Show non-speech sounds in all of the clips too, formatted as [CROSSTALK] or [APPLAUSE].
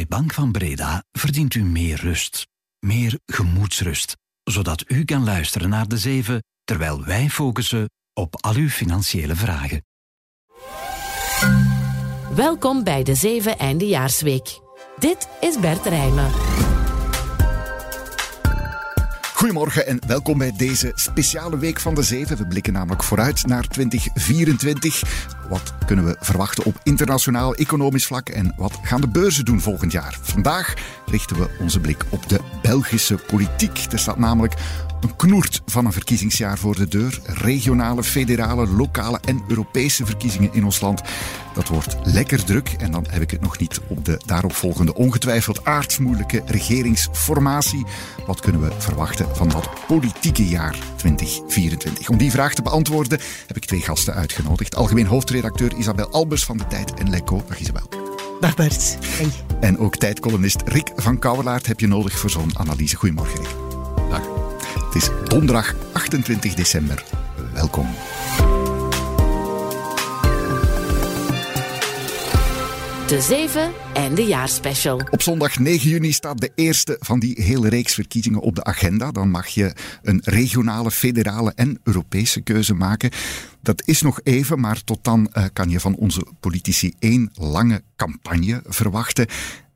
Bij Bank van Breda verdient u meer rust. Meer gemoedsrust. Zodat u kan luisteren naar de zeven, terwijl wij focussen op al uw financiële vragen. Welkom bij de zeven Eindejaarsweek. Dit is Bert Rijmen. Goedemorgen en welkom bij deze speciale week van de Zeven. We blikken namelijk vooruit naar 2024. Wat kunnen we verwachten op internationaal economisch vlak en wat gaan de beurzen doen volgend jaar? Vandaag richten we onze blik op de Belgische politiek. Er staat namelijk een knoert van een verkiezingsjaar voor de deur. Regionale, federale, lokale en Europese verkiezingen in ons land. Dat wordt lekker druk. En dan heb ik het nog niet op de daaropvolgende ongetwijfeld aardsmoeilijke regeringsformatie. Wat kunnen we verwachten van dat politieke jaar 2024? Om die vraag te beantwoorden heb ik twee gasten uitgenodigd. Algemeen hoofdredacteur Isabel Albers van de Tijd en Lekko. Dag Isabel. Dag Bert. Hey. En ook tijdcolumnist Rick van Kouwelaert heb je nodig voor zo'n analyse. Goedemorgen Rick. Het is donderdag 28 december. Welkom. De zeven Eindejaarsspecial. Op zondag 9 juni staat de eerste van die hele reeks verkiezingen op de agenda. Dan mag je een regionale, federale en Europese keuze maken. Dat is nog even, maar tot dan uh, kan je van onze politici één lange campagne verwachten.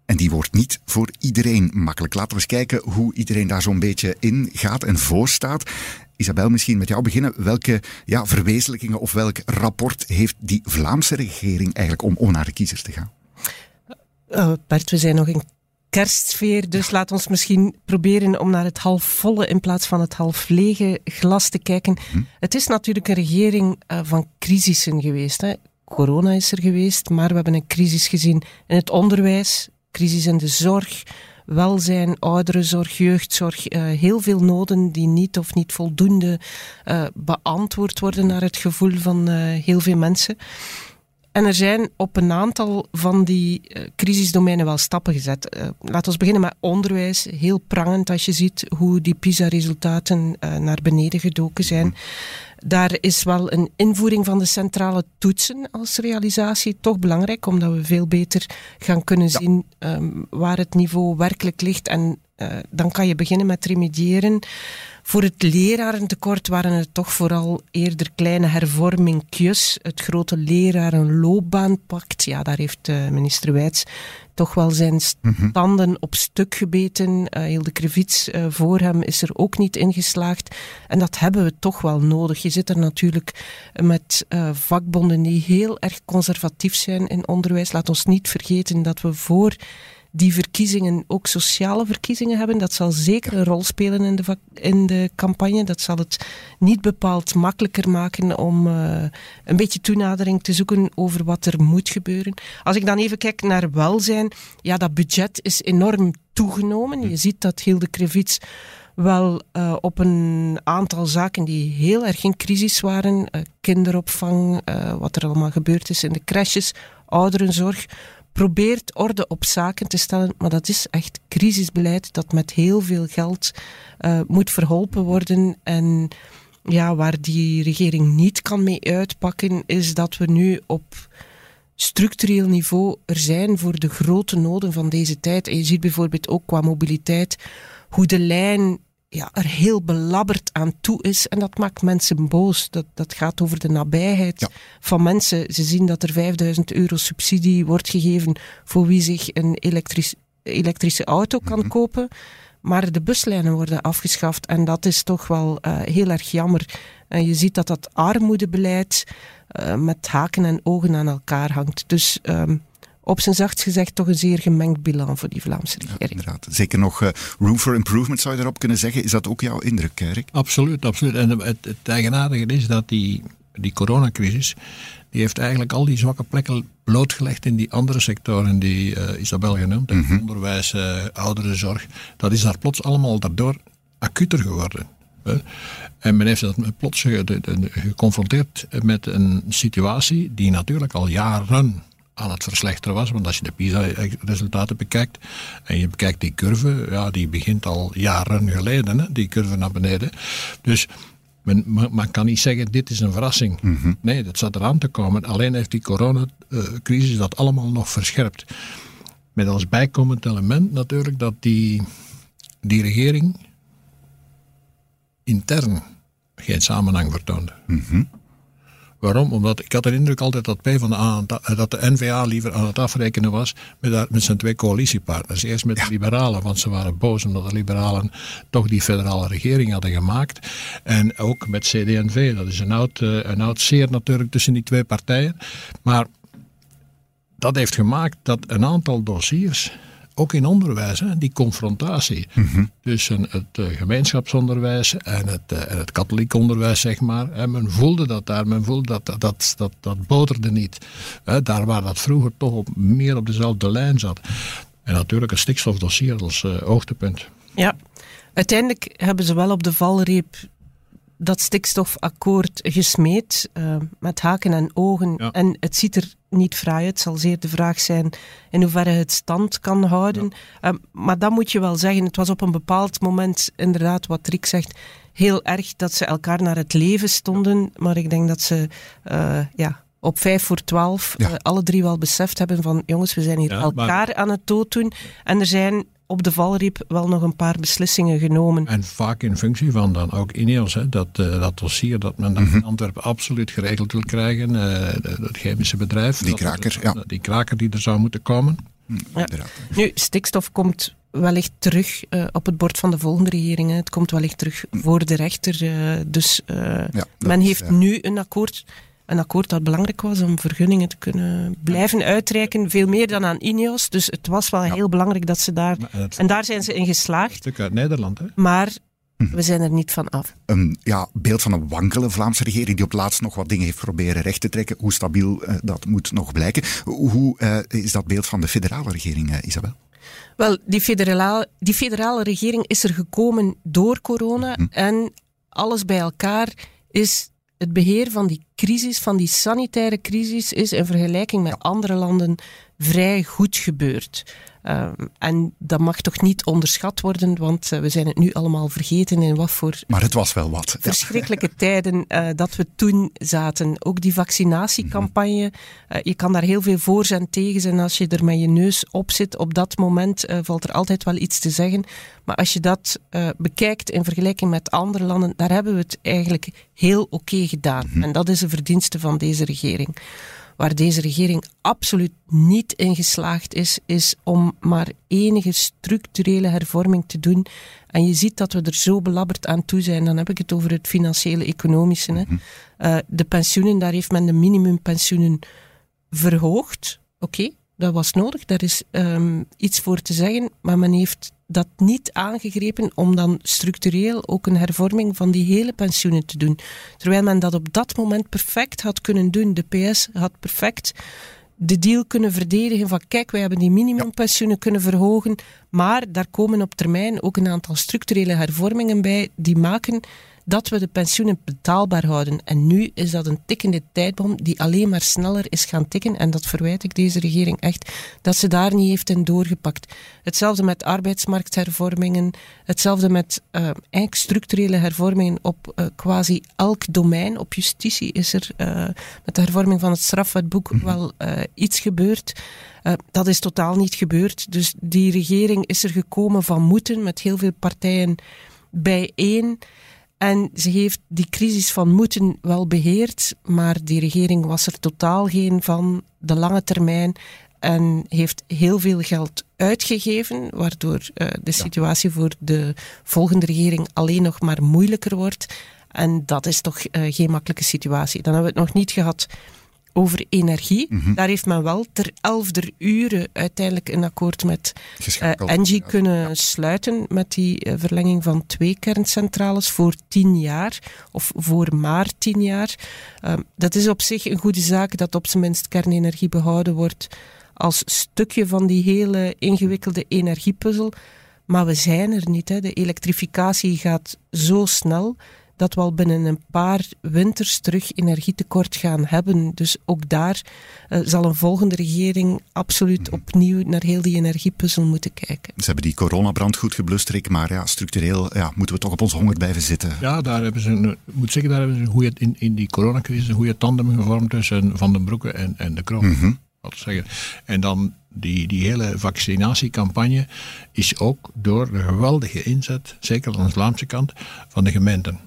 En die wordt niet voor iedereen makkelijk. Laten we eens kijken hoe iedereen daar zo'n beetje in gaat en voor staat. Isabel, misschien met jou beginnen. Welke ja, verwezenlijkingen of welk rapport heeft die Vlaamse regering eigenlijk om, om naar de kiezers te gaan? Uh, Bert, we zijn nog in kerstsfeer, dus laat ons misschien proberen om naar het halfvolle in plaats van het half lege glas te kijken. Hm. Het is natuurlijk een regering uh, van crisissen geweest. Hè. Corona is er geweest, maar we hebben een crisis gezien in het onderwijs, crisis in de zorg, welzijn, ouderenzorg, jeugdzorg. Uh, heel veel noden die niet of niet voldoende uh, beantwoord worden naar het gevoel van uh, heel veel mensen. En er zijn op een aantal van die crisisdomeinen wel stappen gezet. Laten we beginnen met onderwijs. Heel prangend als je ziet hoe die PISA-resultaten naar beneden gedoken zijn. Daar is wel een invoering van de centrale toetsen als realisatie toch belangrijk, omdat we veel beter gaan kunnen ja. zien um, waar het niveau werkelijk ligt. En dan kan je beginnen met remediëren. Voor het lerarentekort waren het toch vooral eerder kleine hervormingjes. Het grote lerarenloopbaanpact, ja, daar heeft uh, minister Wijts toch wel zijn standen mm-hmm. op stuk gebeten. Uh, Hilde Krevits uh, voor hem is er ook niet ingeslaagd. En dat hebben we toch wel nodig. Je zit er natuurlijk met uh, vakbonden die heel erg conservatief zijn in onderwijs. Laat ons niet vergeten dat we voor die verkiezingen ook sociale verkiezingen hebben. Dat zal zeker een rol spelen in de, in de campagne. Dat zal het niet bepaald makkelijker maken om uh, een beetje toenadering te zoeken over wat er moet gebeuren. Als ik dan even kijk naar welzijn, ja, dat budget is enorm toegenomen. Je ziet dat Hilde Krevits wel uh, op een aantal zaken die heel erg in crisis waren, uh, kinderopvang, wat er allemaal gebeurd is in de crèches, ouderenzorg, probeert orde op zaken te stellen, maar dat is echt crisisbeleid dat met heel veel geld uh, moet verholpen worden. En ja, waar die regering niet kan mee uitpakken, is dat we nu op structureel niveau er zijn voor de grote noden van deze tijd. En je ziet bijvoorbeeld ook qua mobiliteit hoe de lijn ja, er heel belabberd aan toe is. En dat maakt mensen boos. Dat, dat gaat over de nabijheid ja. van mensen. Ze zien dat er 5000 euro subsidie wordt gegeven voor wie zich een elektrisch, elektrische auto kan mm-hmm. kopen. Maar de buslijnen worden afgeschaft. En dat is toch wel uh, heel erg jammer. En je ziet dat dat armoedebeleid uh, met haken en ogen aan elkaar hangt. Dus... Um, op zijn zachtst gezegd toch een zeer gemengd bilan voor die Vlaamse regering. Ja, Zeker nog uh, room for improvement zou je daarop kunnen zeggen. Is dat ook jouw indruk, Erik? Absoluut, absoluut. En het, het eigenaardige is dat die, die coronacrisis, die heeft eigenlijk al die zwakke plekken blootgelegd in die andere sectoren die uh, Isabel genoemd heeft. Mm-hmm. Onderwijs, uh, ouderenzorg. Dat is daar plots allemaal daardoor acuter geworden. En men heeft dat plots geconfronteerd met een situatie die natuurlijk al jaren aan het verslechteren was. Want als je de PISA-resultaten bekijkt en je bekijkt die curve, ja, die begint al jaren geleden, hè, die curve naar beneden. Dus men, men kan niet zeggen, dit is een verrassing. Mm-hmm. Nee, dat zat eraan te komen. Alleen heeft die coronacrisis dat allemaal nog verscherpt. Met als bijkomend element natuurlijk dat die, die regering intern geen samenhang vertoonde. Waarom? Omdat ik had de indruk altijd dat, P van de, A, dat de NVA liever aan het afrekenen was met, met zijn twee coalitiepartners. Eerst met de liberalen, want ze waren boos omdat de liberalen toch die federale regering hadden gemaakt. En ook met CD&V, dat is een oud, eh, een oud zeer natuurlijk tussen die twee partijen. Maar dat heeft gemaakt dat een aantal dossiers ook in onderwijs, hè, die confrontatie tussen het uh, gemeenschapsonderwijs en het, uh, en het katholiek onderwijs, zeg maar. Hè, men voelde dat daar, men voelde dat dat, dat, dat, dat boterde niet. Hè, daar waar dat vroeger toch op, meer op dezelfde lijn zat. En natuurlijk een stikstofdossier als uh, hoogtepunt. Ja, uiteindelijk hebben ze wel op de valreep dat stikstofakkoord gesmeed uh, met haken en ogen. Ja. En het ziet er niet fraai uit. Het zal zeer de vraag zijn in hoeverre het stand kan houden. Ja. Uh, maar dan moet je wel zeggen, het was op een bepaald moment inderdaad wat Rick zegt, heel erg dat ze elkaar naar het leven stonden. Maar ik denk dat ze uh, ja, op vijf voor twaalf ja. alle drie wel beseft hebben van jongens, we zijn hier elkaar maar... aan het dood doen. En er zijn op de valreep wel nog een paar beslissingen genomen. En vaak in functie van dan ook Ineos, hè, dat, uh, dat dossier dat men dan in Antwerpen absoluut geregeld wil krijgen, uh, het chemische bedrijf. Die kraker, dat, ja. Die kraker die er zou moeten komen. Ja. Nu, stikstof komt wellicht terug uh, op het bord van de volgende regering. Hè. Het komt wellicht terug voor de rechter. dus ja, men heeft is, nu een akkoord een akkoord dat belangrijk was om vergunningen te kunnen blijven uitreiken. Veel meer dan aan Ineos. Dus het was wel ja. heel belangrijk dat ze daar... Het, en daar zijn ze in geslaagd. Een stuk uit Nederland, hè? Maar we zijn er niet van af. Een ja, beeld van een wankele Vlaamse regering die op het laatst nog wat dingen heeft proberen recht te trekken. Hoe stabiel uh, dat moet nog blijken. Hoe uh, is dat beeld van de federale regering, uh, Isabel? Wel, die federale, die federale regering is er gekomen door corona. Hm. En alles bij elkaar is het beheer van die crisis, van die sanitaire crisis, is in vergelijking met andere landen vrij goed gebeurd. Uh, en dat mag toch niet onderschat worden, want uh, we zijn het nu allemaal vergeten in wat voor. Maar het was wel wat. Verschrikkelijke ja. tijden uh, dat we toen zaten. Ook die vaccinatiecampagne. Mm-hmm. je kan daar heel veel voor en tegen en als je er met je neus op zit, op dat moment valt er altijd wel iets te zeggen. Maar als je dat bekijkt in vergelijking met andere landen, daar hebben we het eigenlijk heel oké okay gedaan. Mm-hmm. En dat is een verdienste van deze regering. Waar deze regering absoluut niet in geslaagd is, is om maar enige structurele hervorming te doen. En je ziet dat we er zo belabberd aan toe zijn. Dan heb ik het over het financiële, economische. Hè. Mm-hmm. Uh, de pensioenen, daar heeft men de minimumpensioenen verhoogd. Oké, okay, dat was nodig, daar is um, iets voor te zeggen. Maar men heeft dat niet aangegrepen om dan structureel ook een hervorming van die hele pensioenen te doen. Terwijl men dat op dat moment perfect had kunnen doen. De PS had perfect de deal kunnen verdedigen van kijk, wij hebben die minimumpensioenen kunnen verhogen, maar daar komen op termijn ook een aantal structurele hervormingen bij die maken dat we de pensioenen betaalbaar houden. En nu is dat een tikkende tijdbom die alleen maar sneller is gaan tikken. En dat verwijt ik deze regering echt, dat ze daar niet heeft in doorgepakt. Hetzelfde met arbeidsmarkthervormingen, hetzelfde met uh, eigenlijk structurele hervormingen op uh, quasi elk domein. Op justitie is er uh, met de hervorming van het strafwetboek mm -hmm. wel iets gebeurd. Dat is totaal niet gebeurd. Dus die regering is er gekomen van moeten met heel veel partijen bijeen. En ze heeft die crisis van moeten wel beheerd, maar die regering was er totaal geen van de lange termijn en heeft heel veel geld uitgegeven, waardoor uh, de situatie voor de volgende regering alleen nog maar moeilijker wordt. En dat is toch uh, geen makkelijke situatie. Dan hebben we het nog niet gehad over energie. Mm-hmm. Daar heeft men wel ter elfde uren uiteindelijk een akkoord met uh, Engie ja. kunnen ja. sluiten met die uh, verlenging van twee kerncentrales voor tien jaar of voor maar tien jaar. Uh, dat is op zich een goede zaak dat op zijn minst kernenergie behouden wordt als stukje van die hele ingewikkelde energiepuzzel. Maar we zijn er niet. Hè. De elektrificatie gaat zo snel dat we al binnen een paar winters terug energietekort gaan hebben. Dus ook daar uh, zal een volgende regering absoluut opnieuw naar heel die energiepuzzel moeten kijken. Ze hebben die coronabrand goed geblust, Rick, maar ja, structureel ja, moeten we toch op ons honger blijven zitten. Ja, daar hebben ze, een, moet zeggen, daar hebben ze een goede, in, in die coronacrisis een goede tandem gevormd tussen Van den Broeke en, en de Kroon. Wat zeggen. En dan die, die hele vaccinatiecampagne is ook door de geweldige inzet, zeker aan de Vlaamse kant, van de gemeenten.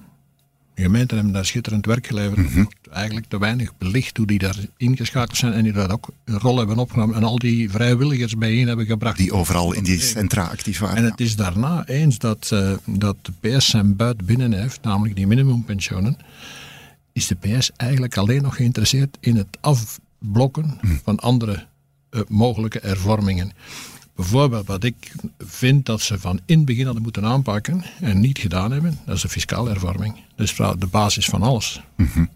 De gemeenten hebben daar schitterend werk geleverd. Mm Eigenlijk te weinig belicht hoe die daar ingeschakeld zijn en die daar ook een rol hebben opgenomen en al die vrijwilligers bijeen hebben gebracht. Die overal in die centra actief waren. En het is daarna eens dat, uh, dat de PS zijn buit binnen heeft, namelijk die minimumpensioenen, is de PS eigenlijk alleen nog geïnteresseerd in het afblokken mm. van andere uh, mogelijke hervormingen. Bijvoorbeeld wat ik vind dat ze van in het begin hadden moeten aanpakken en niet gedaan hebben, dat is de fiscale hervorming. Dat is de basis van alles. Mm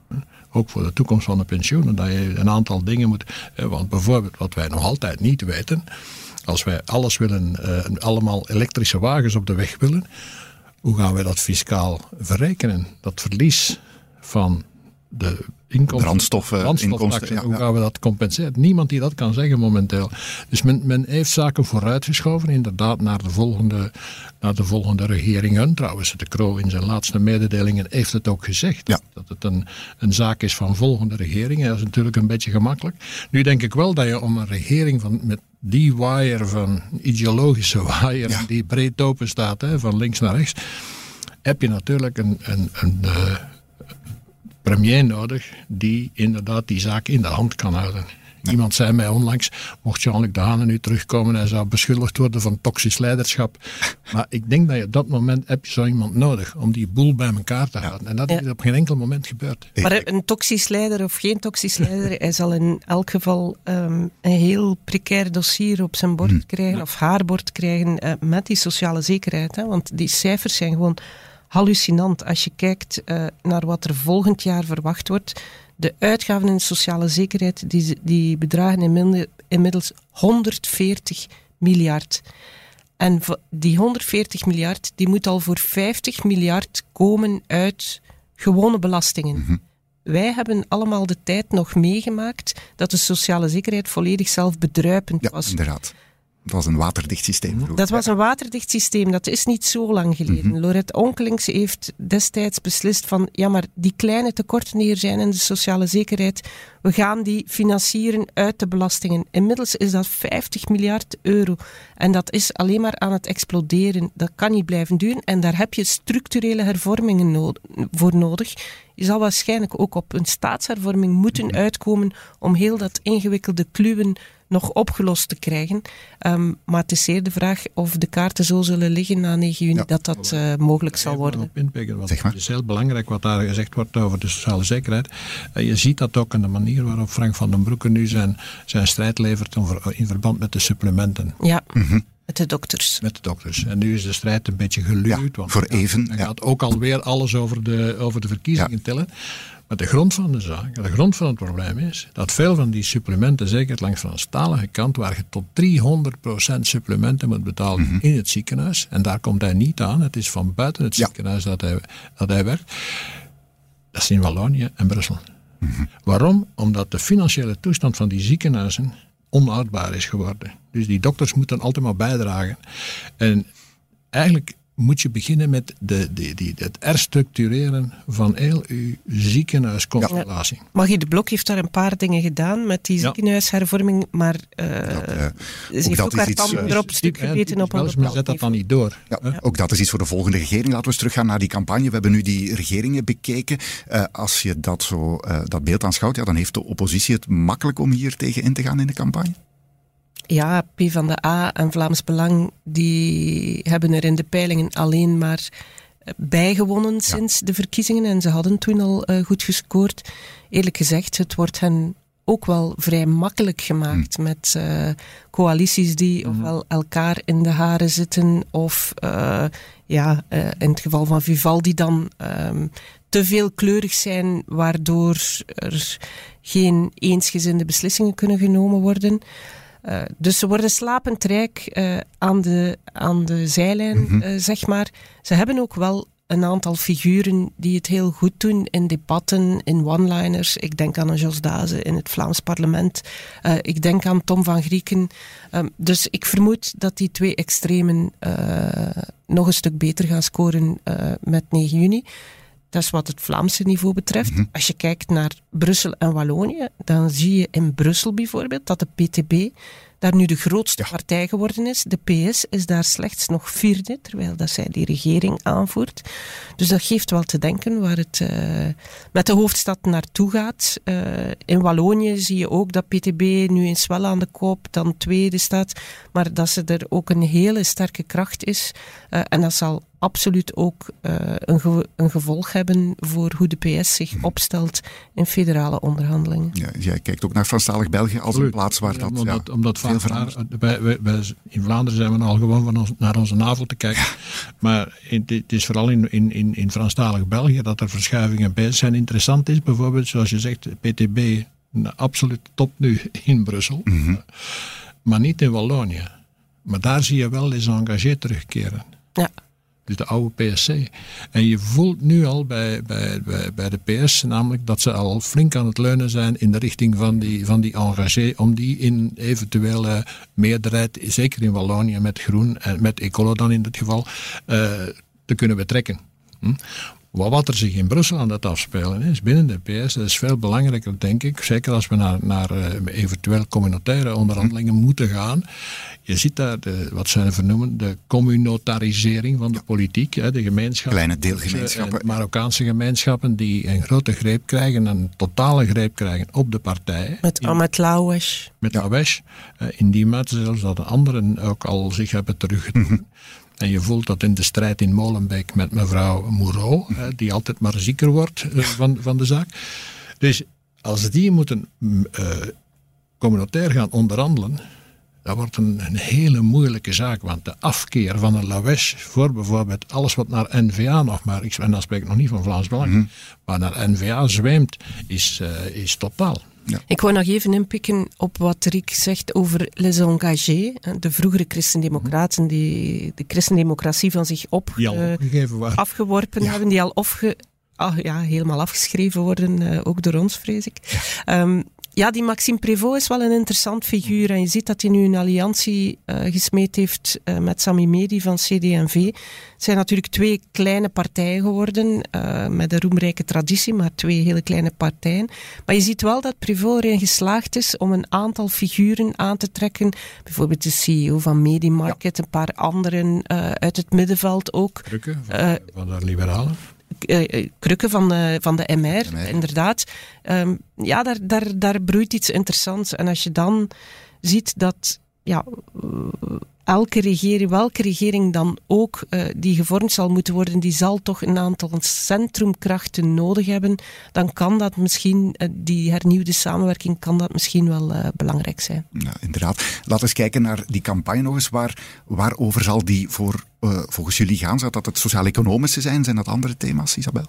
Ook voor de toekomst van de pensioenen, dat je een aantal dingen moet. Eh, want bijvoorbeeld wat wij nog altijd niet weten, als wij alles willen, uh, allemaal elektrische wagens op de weg willen, hoe gaan wij dat fiscaal verrekenen? Dat verlies van de inkomsten, brandstoffen, inkomsten. Hoe gaan we dat compenseren? Niemand die dat kan zeggen momenteel. Dus men, men heeft zaken vooruitgeschoven, inderdaad, naar de volgende, naar de volgende regeringen. Trouwens, de Kroo in zijn laatste mededelingen heeft het ook gezegd. Dat het een, een zaak is van volgende regeringen. Dat is natuurlijk een beetje gemakkelijk. Nu denk ik wel dat je om een regering van, met die waaier van ideologische waaier, die breed open staat, hè, van links naar rechts, heb je natuurlijk een, een, een, een eh, premier nodig die inderdaad die zaak in de hand kan houden. Iemand zei mij onlangs, mocht Jean-Luc Dehane nu terugkomen, hij zou beschuldigd worden van toxisch leiderschap. [LAUGHS] Maar ik denk dat je op dat moment heb je zo iemand nodig om die boel bij elkaar te houden. En dat is op geen enkel moment gebeurd. Maar een toxisch leider of geen toxisch leider, hij zal in elk geval um, een heel precair dossier op zijn bord hmm. krijgen, of haar bord krijgen, uh, met die sociale zekerheid. Hè? Want die cijfers zijn gewoon hallucinant als je kijkt uh, naar wat er volgend jaar verwacht wordt. De uitgaven in de sociale zekerheid die, die bedragen inmiddels 140 miljard. En die 140 miljard die moet al voor 50 miljard komen uit gewone belastingen. Mm -hmm. Wij hebben allemaal de tijd nog meegemaakt dat de sociale zekerheid volledig zelfbedruipend ja, was. Inderdaad. Dat was een waterdicht systeem. Vroeger. Dat was een waterdicht systeem. Dat is niet zo lang geleden. Mm Lorette Onkelings heeft destijds beslist van ja, maar die kleine tekorten die er zijn in de sociale zekerheid, we gaan die financieren uit de belastingen. Inmiddels is dat 50 miljard euro. En dat is alleen maar aan het exploderen. Dat kan niet blijven duren. En daar heb je structurele hervormingen voor nodig. Je zal waarschijnlijk ook op een staatshervorming moeten uitkomen om heel dat ingewikkelde kluwen nog opgelost te krijgen. Um, maar het is zeer de vraag of de kaarten zo zullen liggen na 9 juni dat dat uh, mogelijk zal worden. Zeg maar. Het is heel belangrijk wat daar gezegd wordt over de sociale zekerheid. Uh, je ziet dat ook in de manier waarop Frank van den Broeke nu zijn, zijn strijd levert in verband met de supplementen. Ja. Mm -hmm. Met de dokters. Met de dokters. En nu is de strijd een beetje geluwd. Ja, want voor even. Dan gaat ook alweer alles over de, over de verkiezingen tellen. Maar de grond van de zaak, de grond van het probleem is dat veel van die supplementen, zeker langs de Franstalige kant, waar je tot 300% supplementen moet betalen mhm. in het ziekenhuis, en daar komt hij niet aan, het is van buiten het ziekenhuis dat, hij, dat hij werkt, dat is in Wallonië en Brussel. Mhm. Waarom? Omdat de financiële toestand van die ziekenhuizen onoudbaar is geworden. Dus die dokters moeten altijd maar bijdragen. En eigenlijk moet je beginnen met de, de, die, het herstructureren van heel uw ziekenhuisconstellatie. Ja. Magie de Blok heeft daar een paar dingen gedaan met die ziekenhuishervorming, maar uh, dat, uh, ze heeft ook haar tanden erop stuk gebeten op een bepaald zet dat dan niet door. Ja, ook dat is iets voor de volgende regering. Laten we eens teruggaan naar die campagne. We hebben nu die regeringen bekeken. Uh, als je dat, zo, dat beeld aanschouwt, ja, dan heeft de oppositie het makkelijk om hier tegen in te gaan in de campagne ja, P van de A en Vlaams Belang, die hebben er in de peilingen alleen maar eh, bijgewonnen sinds de verkiezingen. En ze hadden toen al uh, goed gescoord. Eerlijk gezegd, het wordt hen ook wel vrij makkelijk gemaakt hm. met uh, coalities die mm. ofwel elkaar in de haren zitten of uh, ja, uh, in het geval van Vivaldi dan um, te veel kleurig zijn waardoor er geen eensgezinde beslissingen kunnen genomen worden. Uh, dus ze worden slapend rijk uh, aan, de, aan de zijlijn, mm -hmm. uh, zeg maar. Ze hebben ook wel een aantal figuren die het heel goed doen in debatten, in one-liners. Ik denk aan een Jos Daze in het Vlaams parlement. ik denk aan Tom van Grieken. Um, dus ik vermoed dat die twee extremen nog een stuk beter gaan scoren met 9 juni. Dat is wat het Vlaamse niveau betreft. Als je kijkt naar Brussel en Wallonië, dan zie je in Brussel bijvoorbeeld dat de PTB daar nu de grootste partij geworden is. De PS is daar slechts nog vierde, terwijl dat zij die regering aanvoert. Dus dat geeft wel te denken waar het uh, met de hoofdstad naartoe gaat. Uh, in Wallonië zie je ook dat PTB nu eens wel aan de koop, dan tweede staat, maar dat ze er ook een hele sterke kracht is. Uh, en dat zal absoluut ook uh, een, ge een, gevolg hebben voor hoe de PS zich Mhm. opstelt in federale onderhandelingen. Ja, jij kijkt ook naar Franstalig België als een plaats waar dat, ja, omdat, ja, omdat wij, wij, wij, in Vlaanderen zijn we al gewoon van ons, naar onze navel te kijken. Maar het, het is vooral in, in, in, in Franstalig België dat er verschuivingen bij zijn. Interessant is bijvoorbeeld, zoals je zegt, PTB, een absolute top nu in Brussel. Mhm. Maar niet in Wallonië. Maar daar zie je wel les engagés terugkeren. Ja. Dus de oude PSC. En je voelt nu al bij, bij, bij, de PS namelijk dat ze al flink aan het leunen zijn in de richting van die, van die engagé, om die in eventuele meerderheid, zeker in Wallonië met Groen en met Ecolo dan in dit geval, uh, te kunnen betrekken. Hm? Wat er zich in Brussel aan het afspelen is binnen de PS, dat is veel belangrijker, denk ik. Zeker als we naar, naar uh, eventueel communautaire onderhandelingen moeten gaan. Je ziet daar, de, wat zij vernoemen, de communautarisering van de politiek. Hè, de gemeenschap. Kleine deelgemeenschappen. De Marokkaanse gemeenschappen die een grote greep krijgen, een totale greep krijgen op de partijen. Met Ahmed Laouesh. Met Laouesh. Uh, in die mate zelfs dat de anderen ook al zich hebben teruggetrokken. En je voelt dat in de strijd in Molenbeek met mevrouw Moureau, hè, die altijd maar zieker wordt uh, van, van de zaak. Dus als die moeten uh, communautair gaan onderhandelen, dat wordt een, een, hele moeilijke zaak. Want de afkeer van een Lawesh voor bijvoorbeeld alles wat naar N-VA nog maar, en dan spreek ik nog niet van Vlaams Belang, mm -hmm. maar naar N-VA zweemt, is, uh, is totaal. Ja. Ik wou nog even inpikken op wat Rick zegt over les engagés. De vroegere christendemocraten die de christendemocratie van zich op, uh, afgeworpen ja. hebben, die al opge, ah, ja, helemaal afgeschreven worden, uh, ook door ons vrees ik. Ja. Um, ja, die Maxime Prévost is wel een interessant figuur. En je ziet dat hij nu een alliantie uh, gesmeed heeft uh, met Sami Medi van CD&V. Het zijn natuurlijk twee kleine partijen geworden, uh, met een roemrijke traditie, maar twee hele kleine partijen. Maar je ziet wel dat Prévost erin geslaagd is om een aantal figuren aan te trekken. Bijvoorbeeld de CEO van Medimarket, ja. een paar anderen uit het middenveld ook. Krukke van, van de liberalen. Uh, krukken van, uh, van de MR, MR. inderdaad. Um, ja, daar, daar, daar broeit iets interessants. En als je dan ziet dat ja, elke regering, welke regering dan ook die gevormd zal moeten worden, die zal toch een aantal centrumkrachten nodig hebben, dan kan dat misschien, die hernieuwde samenwerking, kan dat misschien wel belangrijk zijn. Ja, inderdaad. Laten we eens kijken naar die campagne nog eens. Waar, waarover zal die voor volgens jullie gaan? Zou dat het sociaal-economische zijn? Zijn dat andere thema's, Isabel?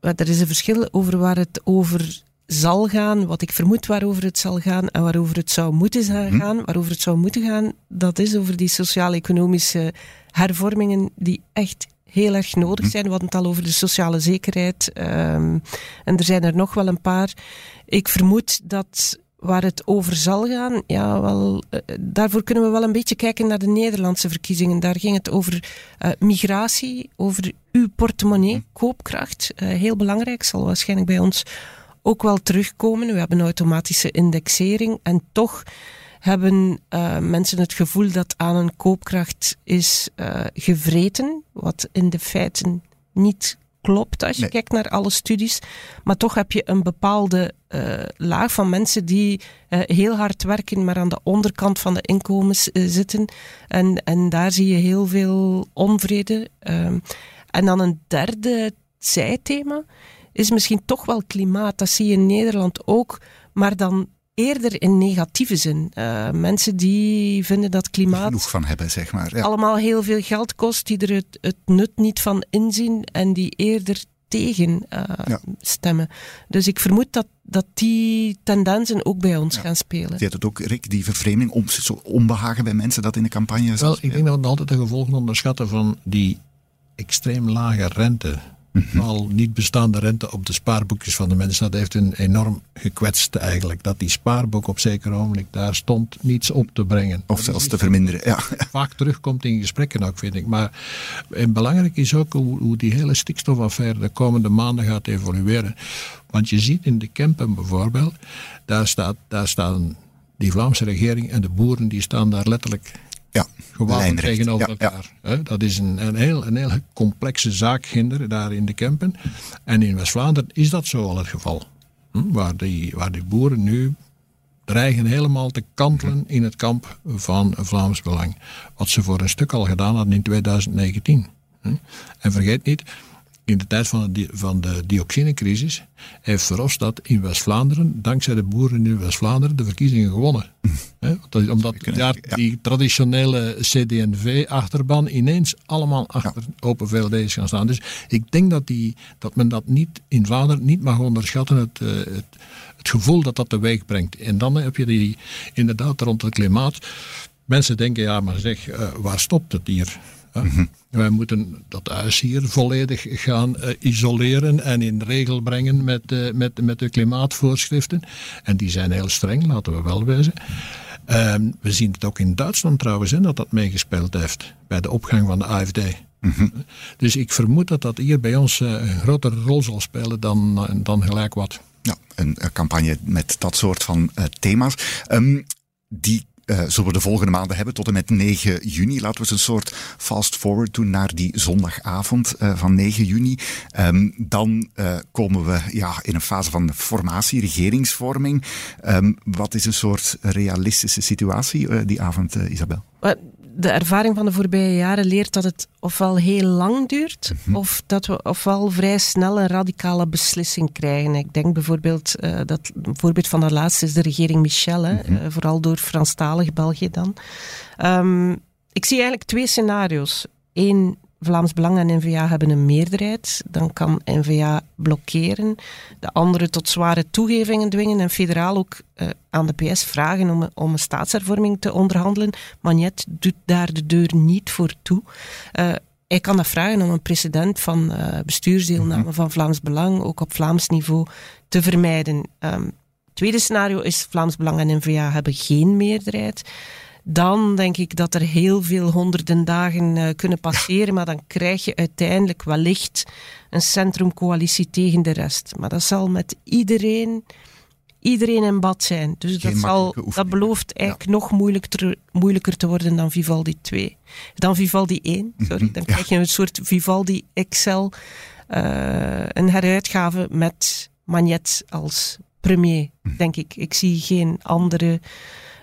Er is een verschil over waar het over zal gaan, wat ik vermoed waarover het zal gaan en waarover het zou moeten gaan. Hm. Waarover het zou moeten gaan, dat is over die sociaal-economische hervormingen die echt heel erg nodig zijn. We hadden het al over de sociale zekerheid um, en er zijn er nog wel een paar. Ik vermoed dat waar het over zal gaan, ja, wel, uh, daarvoor kunnen we wel een beetje kijken naar de Nederlandse verkiezingen. Daar ging het over uh, migratie, over uw portemonnee, koopkracht. Uh, heel belangrijk, zal waarschijnlijk bij ons ook wel terugkomen. We hebben automatische indexering en toch hebben uh, mensen het gevoel dat aan een koopkracht is uh, gevreten, wat in de feiten niet klopt als je nee. kijkt naar alle studies. Maar toch heb je een bepaalde uh, laag van mensen die heel hard werken, maar aan de onderkant van de inkomens zitten. En, en daar zie je heel veel onvrede. Um, en dan een derde zijthema is misschien toch wel klimaat. Dat zie je in Nederland ook, maar dan eerder in negatieve zin. Uh, mensen die vinden dat klimaat... genoeg van hebben, zeg maar. Ja. Allemaal heel veel geld kost, die er het, het nut niet van inzien en die eerder tegen uh, ja. stemmen. Dus ik vermoed dat, dat die tendensen ook bij ons ja. gaan spelen. Je het ook, Rick, die vervreemding, om, zo onbehagen bij mensen dat in de campagne Wel, ik denk dat we altijd de gevolgen onderschatten van die extreem lage rente Al niet bestaande rente op de spaarboekjes van de mensen. Dat heeft hun enorm gekwetst eigenlijk. Dat die spaarboek op zeker ogenblik daar stond niets op te brengen. Of zelfs te verminderen, ja. [LAUGHS] Vaak terugkomt in gesprekken ook, vind ik. Maar en belangrijk is ook hoe, hoe die hele stikstofaffaire de komende maanden gaat evolueren. Want je ziet in de Kempen bijvoorbeeld, daar, staat, daar staan die Vlaamse regering en de boeren, die staan daar letterlijk ja, gewapend tegenover elkaar. Dat is een, een, heel, een heel complexe zaak, Ginder, daar in de Kempen. En in West-Vlaanderen is dat zo al het geval. Hm? Waar, die, waar die boeren nu dreigen helemaal te kantelen in het kamp van Vlaams Belang. Wat ze voor een stuk al gedaan hadden in 2019. Hm? En vergeet niet, in de tijd van de, van de dioxinecrisis heeft Verhofstadt in West-Vlaanderen, dankzij de boeren in West-Vlaanderen, de verkiezingen gewonnen. Omdat daar die traditionele CD&V-achterban ineens allemaal achter Open VLD is gaan staan. Dus ik denk dat, die, dat men dat niet in Vlaanderen niet mag onderschatten, het, eh, het, het gevoel dat dat teweeg brengt. En dan heb je die, inderdaad rond het klimaat. Mensen denken, ja, maar zeg, uh, waar stopt het hier? Mhm. Wij moeten dat huis hier volledig gaan uh, isoleren en in regel brengen met, uh, met, met de klimaatvoorschriften. En die zijn heel streng, laten we wel wezen. Uh, we zien het ook in Duitsland trouwens, hè, dat dat meegespeeld heeft bij de opgang van de AFD. Mm Dus ik vermoed dat dat hier bij ons uh, een grotere rol zal spelen dan, dan gelijk wat. Ja, een, een campagne met dat soort van thema's. Um, die uh, zullen we de volgende maanden hebben tot en met 9 juni. Laten we eens een soort fast forward doen naar die zondagavond uh, van 9 juni. Um, dan uh, komen we ja, in een fase van formatie, regeringsvorming. Um, wat is een soort realistische situatie die avond, Isabel? De ervaring van de voorbije jaren leert dat het ofwel heel lang duurt, mhm. of dat we ofwel vrij snel een radicale beslissing krijgen. Ik denk bijvoorbeeld, uh, dat een voorbeeld van dat laatste is de regering Michel, hè, mhm. uh, vooral door Franstalig België dan. Um, ik zie eigenlijk twee scenario's. Eén Vlaams Belang en N-VA hebben een meerderheid, dan kan N-VA blokkeren. De andere tot zware toegevingen dwingen en federaal ook uh, aan de PS vragen om, om een staatshervorming te onderhandelen. Magnet doet daar de deur niet voor toe. Uh, hij kan dat vragen om een precedent van uh, bestuursdeelname mhm. van Vlaams Belang, ook op Vlaams niveau, te vermijden. Um, tweede scenario is Vlaams Belang en N-VA hebben geen meerderheid dan denk ik dat er heel veel honderden dagen uh, kunnen passeren, maar dan krijg je uiteindelijk wellicht een centrumcoalitie tegen de rest. Maar dat zal met iedereen, iedereen in bad zijn. Dus dat, zal, dat belooft eigenlijk nog moeilijker, moeilijker te worden dan Vivaldi 2. Dan Vivaldi 1, sorry. Dan krijg je een soort Vivaldi Excel, uh, een heruitgave met Magnet als premier, hm. denk ik. Ik zie geen andere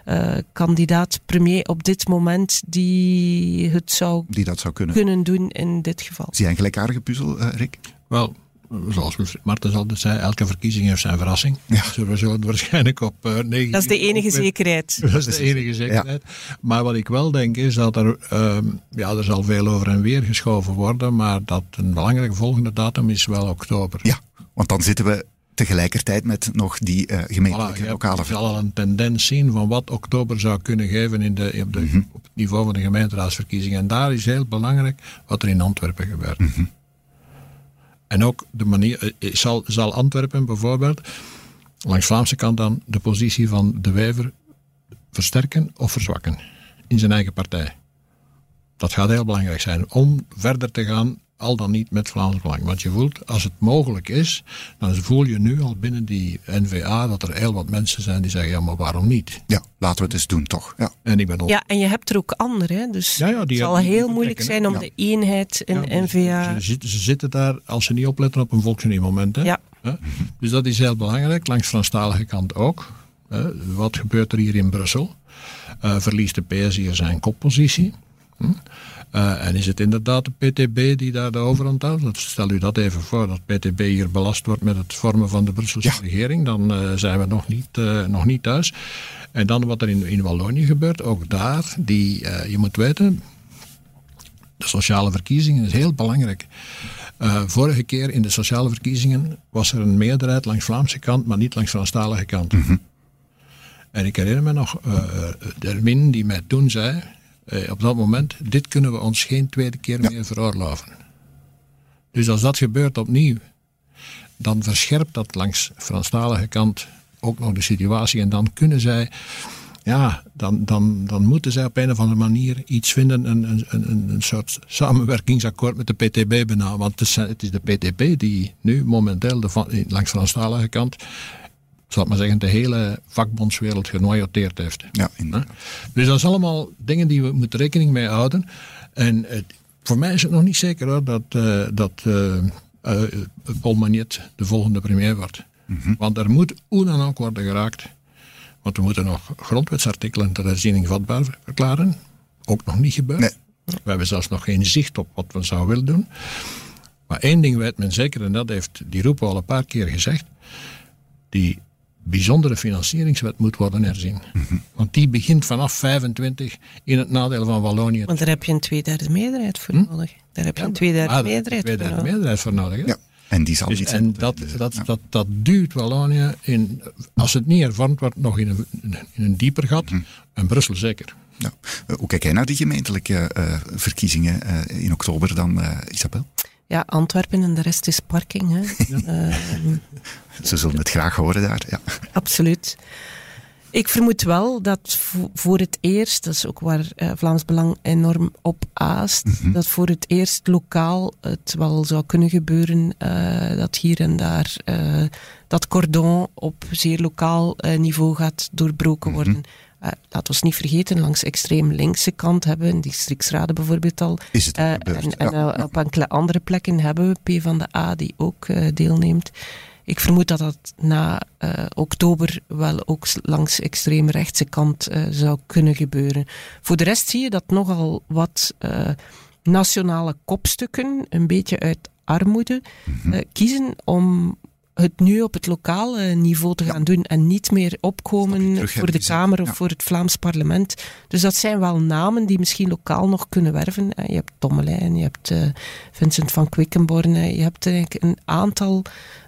uh, kandidaat premier op dit moment die het zou, die dat zou kunnen. kunnen doen in dit geval. Zie jij een gelijkaardige puzzel, uh, Rick? Wel, zoals Marten altijd zei, elke verkiezing heeft zijn verrassing. Ja. Dus we zullen waarschijnlijk op uh, 9 [LAUGHS] Dat is de enige zekerheid. Dat is de enige zekerheid. Ja. Maar wat ik wel denk is dat er, uh, ja, er zal veel over en weer geschoven worden, maar dat een belangrijke volgende datum is wel oktober. Ja, want dan zitten we tegelijkertijd met nog die uh, gemeentelijke voilà, lokale... Je zal al een tendens zien van wat oktober zou kunnen geven in de, op, de, mhm. op het niveau van de gemeenteraadsverkiezingen. En daar is heel belangrijk wat er in Antwerpen gebeurt. Mm -hmm. En ook de manier, eh, eh, zal, zal Antwerpen bijvoorbeeld langs Vlaamse kant dan de positie van de Wever versterken of verzwakken in zijn eigen partij. Dat gaat heel belangrijk zijn om verder te gaan al dan niet met Vlaams Belang. Want je voelt, als het mogelijk is, dan voel je nu al binnen die NVA dat er heel wat mensen zijn die zeggen, ja, maar waarom niet? Ja, laten we het eens doen, toch? Ja, en, ik ben ja en je hebt er ook anderen, dus ja, ja, het zal heel moeilijk zijn om de eenheid in NVA... Ze, ze, zitten daar, als ze niet opletten, op een volksunieuwmoment. Hè? Ja. Dus dat is heel belangrijk, langs de Franstalige kant ook. Wat gebeurt er hier in Brussel? Uh, verliest de PS hier zijn koppositie? Hm? Uh, en is het inderdaad de PTB die daar de overhand houdt? Stel u dat even voor, dat PTB hier belast wordt met het vormen van de Brusselse regering. Dan uh, zijn we nog niet, uh, nog niet thuis. En dan wat er in, in Wallonië gebeurt, ook daar, die, je moet weten, de sociale verkiezingen is heel belangrijk. vorige keer in de sociale verkiezingen was er een meerderheid langs Vlaamse kant, maar niet langs Franstalige kant. Mm -hmm. En ik herinner me nog, Dermin die mij toen zei, eh, op dat moment, dit kunnen we ons geen tweede keer meer veroorloven. Dus als dat gebeurt opnieuw, dan verscherpt dat langs Franstalige kant ook nog de situatie. En dan kunnen zij, ja, dan, dan, dan moeten zij op een of andere manier iets vinden, een, een, een, een soort samenwerkingsakkoord met de PTB bijna. Want het is, het is de PTB die nu momenteel de, langs Franstalige kant zal ik maar zeggen, de hele vakbondswereld genoyoteerd heeft. Ja, dus dat is allemaal dingen die we moeten rekening mee houden. En het, voor mij is het nog niet zeker hoor, dat, uh, dat uh, uh, Paul Magnet de volgende premier wordt. Mhm. Want er moet hoe dan ook worden geraakt. Want we moeten nog grondwetsartikelen ter herziening vatbaar verklaren. Ook nog niet gebeurd. Nee. We hebben zelfs nog geen zicht op wat we zouden willen doen. Maar één ding weet men zeker, en dat heeft die Roepo al een paar keer gezegd. Die bijzondere financieringswet moet worden herzien. Mhm. Want die begint vanaf 25 in het nadeel van Wallonië. Want daar heb je een tweederde meerderheid voor hm? nodig. Daar heb je een tweederde meerderheid, tweederde voor meerderheid voor nodig. Ja. En die zal dus, niet En dat, dat, dat, dat, duwt Wallonië, in, als het niet hervormd wordt, nog in een, in een dieper gat. Mhm. En Brussel zeker. Ja. Hoe kijk jij naar die gemeentelijke uh, verkiezingen uh, in oktober dan, uh, Isabel? Ja, Antwerpen en de rest is parking. Hè. Ja. [LAUGHS] Ze zullen het graag horen daar. Ja. Absoluut. Ik vermoed wel dat voor het eerst, dat is ook waar uh, Vlaams Belang enorm op aast, mhm. dat voor het eerst lokaal het wel zou kunnen gebeuren uh, dat hier en daar uh, dat cordon op zeer lokaal niveau gaat doorbroken mhm. worden. Laten we niet vergeten, langs extreem linkse kant hebben we in districtsraden bijvoorbeeld al. Is het uh, en, en op enkele andere plekken hebben we P van de A die ook uh, deelneemt. Ik vermoed dat dat na oktober wel ook langs extreem rechtse kant zou kunnen gebeuren. Voor de rest zie je dat nogal wat nationale kopstukken, een beetje uit armoede, mm kiezen om het nu op het lokale niveau te gaan doen en niet meer opkomen voor de Kamer of voor het Vlaams parlement. Dus dat zijn wel namen die misschien lokaal nog kunnen werven. Je hebt Tommelijn, je hebt uh, Vincent van Quickenborne, je hebt een aantal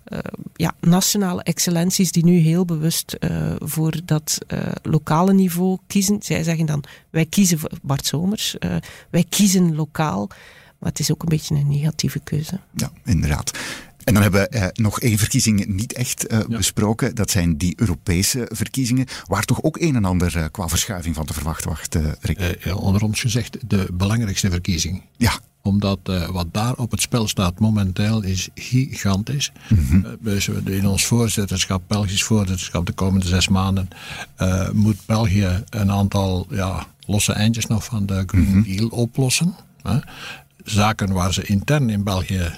uh, ja, nationale excellenties die nu heel bewust uh, voor dat lokale niveau kiezen. Zij zeggen dan, wij kiezen voor Bart Somers, wij kiezen lokaal. Maar het is ook een beetje een negatieve keuze. Ja, inderdaad. En dan hebben we eh, nog één verkiezing niet echt eh, besproken. Dat zijn die Europese verkiezingen, waar toch ook een en ander eh, qua verschuiving van te verwachten wacht, uh, Rick. onder ons gezegd, de belangrijkste verkiezing. Ja. Omdat wat daar op het spel staat momenteel is gigantisch. Mm in ons voorzitterschap, Belgisch voorzitterschap, de komende zes maanden, moet België een aantal ja, losse eindjes nog van de Green mhm. Deal oplossen. Zaken waar ze intern in België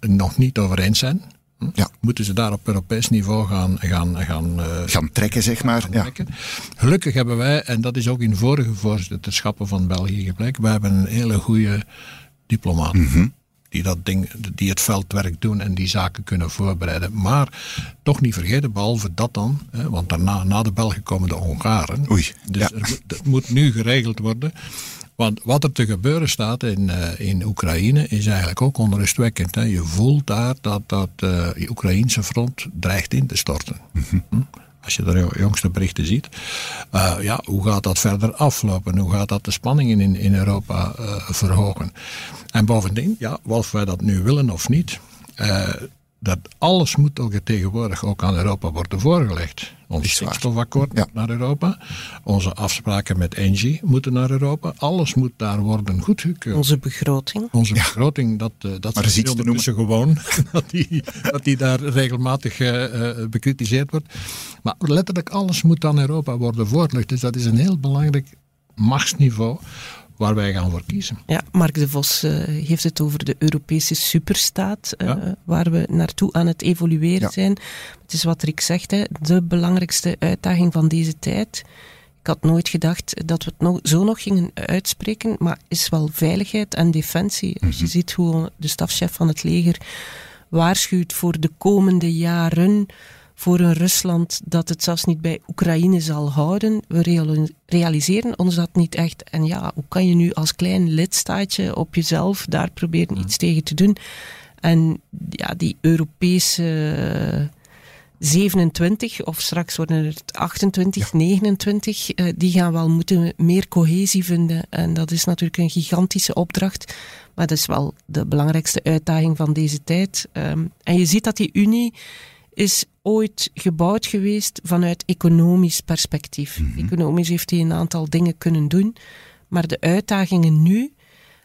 nog niet over eens zijn. Hm? Ja. Moeten ze daar op Europees niveau gaan, gaan, gaan, uh, gaan trekken, zeg maar. Ja. Gelukkig hebben wij, en dat is ook in vorige voorzitterschappen van België gebleken, wij hebben een hele goede diplomaat. Mm Die, dat ding, die het veldwerk doen en die zaken kunnen voorbereiden. Maar toch niet vergeten, behalve dat dan, hè, want daarna, na de Belgen komen de Hongaren. Oei, dus ja. er, het moet nu geregeld worden. Want wat er te gebeuren staat in, uh, in Oekraïne is eigenlijk ook onrustwekkend. Hè. Je voelt daar dat dat uh, Oekraïnse front dreigt in te storten. Mhm. Hm? Als je de jongste berichten ziet. Uh, ja, hoe gaat dat verder aflopen? Hoe gaat dat de spanningen in, in Europa verhogen? En bovendien, ja, of wij dat nu willen of niet dat alles moet ook tegenwoordig ook aan Europa worden voorgelegd. Ons stikstofakkoord moet naar Europa. Onze afspraken met Engie moeten naar Europa. Alles moet daar worden goedgekeurd. Onze begroting. Onze begroting, dat, uh, dat is ondertussen gewoon. [LAUGHS] dat, die, dat die daar regelmatig uh, bekritiseerd wordt. Maar letterlijk alles moet aan Europa worden voorgelegd. Dus dat is een heel belangrijk machtsniveau waar wij gaan voor kiezen. Ja, Mark de Vos uh, heeft het over de Europese superstaat, uh, waar we naartoe aan het evolueren zijn. Het is wat Rick zegt, hè, de belangrijkste uitdaging van deze tijd. Ik had nooit gedacht dat we het nog, zo nog gingen uitspreken, maar is wel veiligheid en defensie. Als je mhm. ziet hoe de stafchef van het leger waarschuwt voor de komende jaren voor een Rusland dat het zelfs niet bij Oekraïne zal houden. We realiseren ons dat niet echt. En ja, hoe kan je nu als klein lidstaatje op jezelf daar proberen iets tegen te doen? En ja, die Europese 27 of straks worden het 28, 29, uh, die gaan wel moeten meer cohesie vinden. En dat is natuurlijk een gigantische opdracht. Maar dat is wel de belangrijkste uitdaging van deze tijd. Um, en je ziet dat die Unie is ooit gebouwd geweest vanuit economisch perspectief. Mm -hmm. Economisch heeft hij een aantal dingen kunnen doen. Maar de uitdagingen nu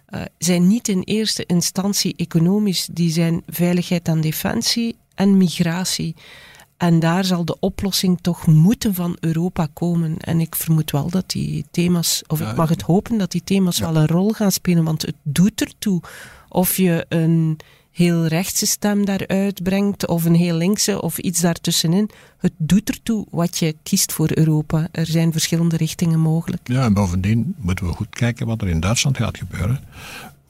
uh, zijn niet in eerste instantie economisch. Die zijn veiligheid en defensie en migratie. En daar zal de oplossing toch moeten van Europa komen. En ik vermoed wel dat die thema's, of ik mag het hopen dat die thema's ja. wel een rol gaan spelen, want het doet ertoe of je een heel rechtse stem daaruit brengt, of een heel linkse, of iets daartussenin. Het doet ertoe wat je kiest voor Europa. Er zijn verschillende richtingen mogelijk. Ja, en bovendien moeten we goed kijken wat er in Duitsland gaat gebeuren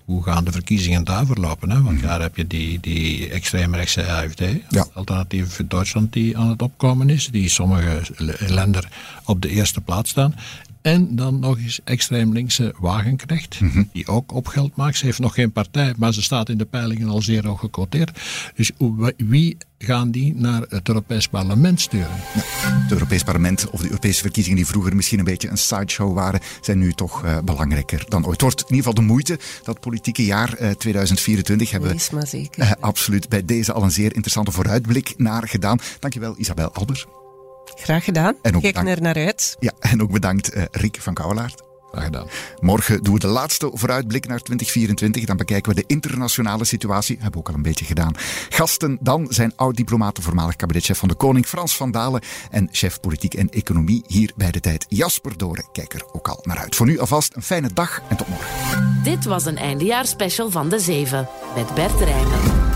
hoe gaan de verkiezingen daar verlopen? Hè? Want daar heb je die, die extreemrechtse AFD, ja. alternatief voor Duitsland, die aan het opkomen is, die sommige landen op de eerste plaats staan. En dan nog eens extreem linkse Wagenknecht, mm -hmm. die ook op geld maakt. Ze heeft nog geen partij, maar ze staat in de peilingen al zeer hoog gecoteerd. Dus wie gaan die naar het Europees Parlement sturen? Ja, het Europees Parlement of de Europese verkiezingen die vroeger misschien een beetje een sideshow waren, zijn nu toch uh, belangrijker dan ooit. Het wordt in ieder geval de moeite. Dat politieke jaar uh, 2024 hebben we maar zeker. Uh, [LAUGHS] absoluut bij deze al een zeer interessante vooruitblik naar gedaan. Dankjewel Isabel Albers. Graag gedaan. En ook Kijk bedankt, er naar uit. Ja, en ook bedankt uh, Rick van Kouwelaert. Graag gedaan. Morgen doen we de laatste vooruitblik naar 2024. Dan bekijken we de internationale situatie. Hebben we ook al een beetje gedaan. Gasten dan zijn oud-diplomaat, voormalig kabinetchef van de Koning Frans van Dalen en chef politiek en economie hier bij de tijd Jasper Doren. Kijk er ook al naar uit. Voor nu alvast een fijne dag en tot morgen. Dit was een eindejaarspecial van De Zeven met Bert Rijmen.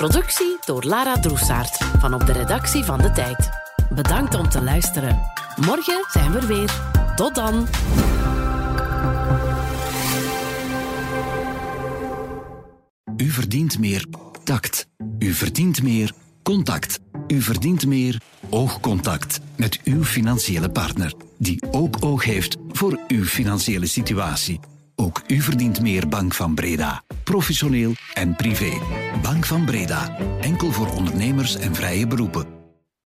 Productie door Lara Droesaert van op de redactie van De Tijd. Bedankt om te luisteren. Morgen zijn we er weer. Tot dan. U verdient meer tact. U verdient meer contact. U verdient meer oogcontact met uw financiële partner, die ook oog heeft voor uw financiële situatie. Ook u verdient meer Bank van Breda. Professioneel en privé. Bank van Breda. Enkel voor ondernemers en vrije beroepen.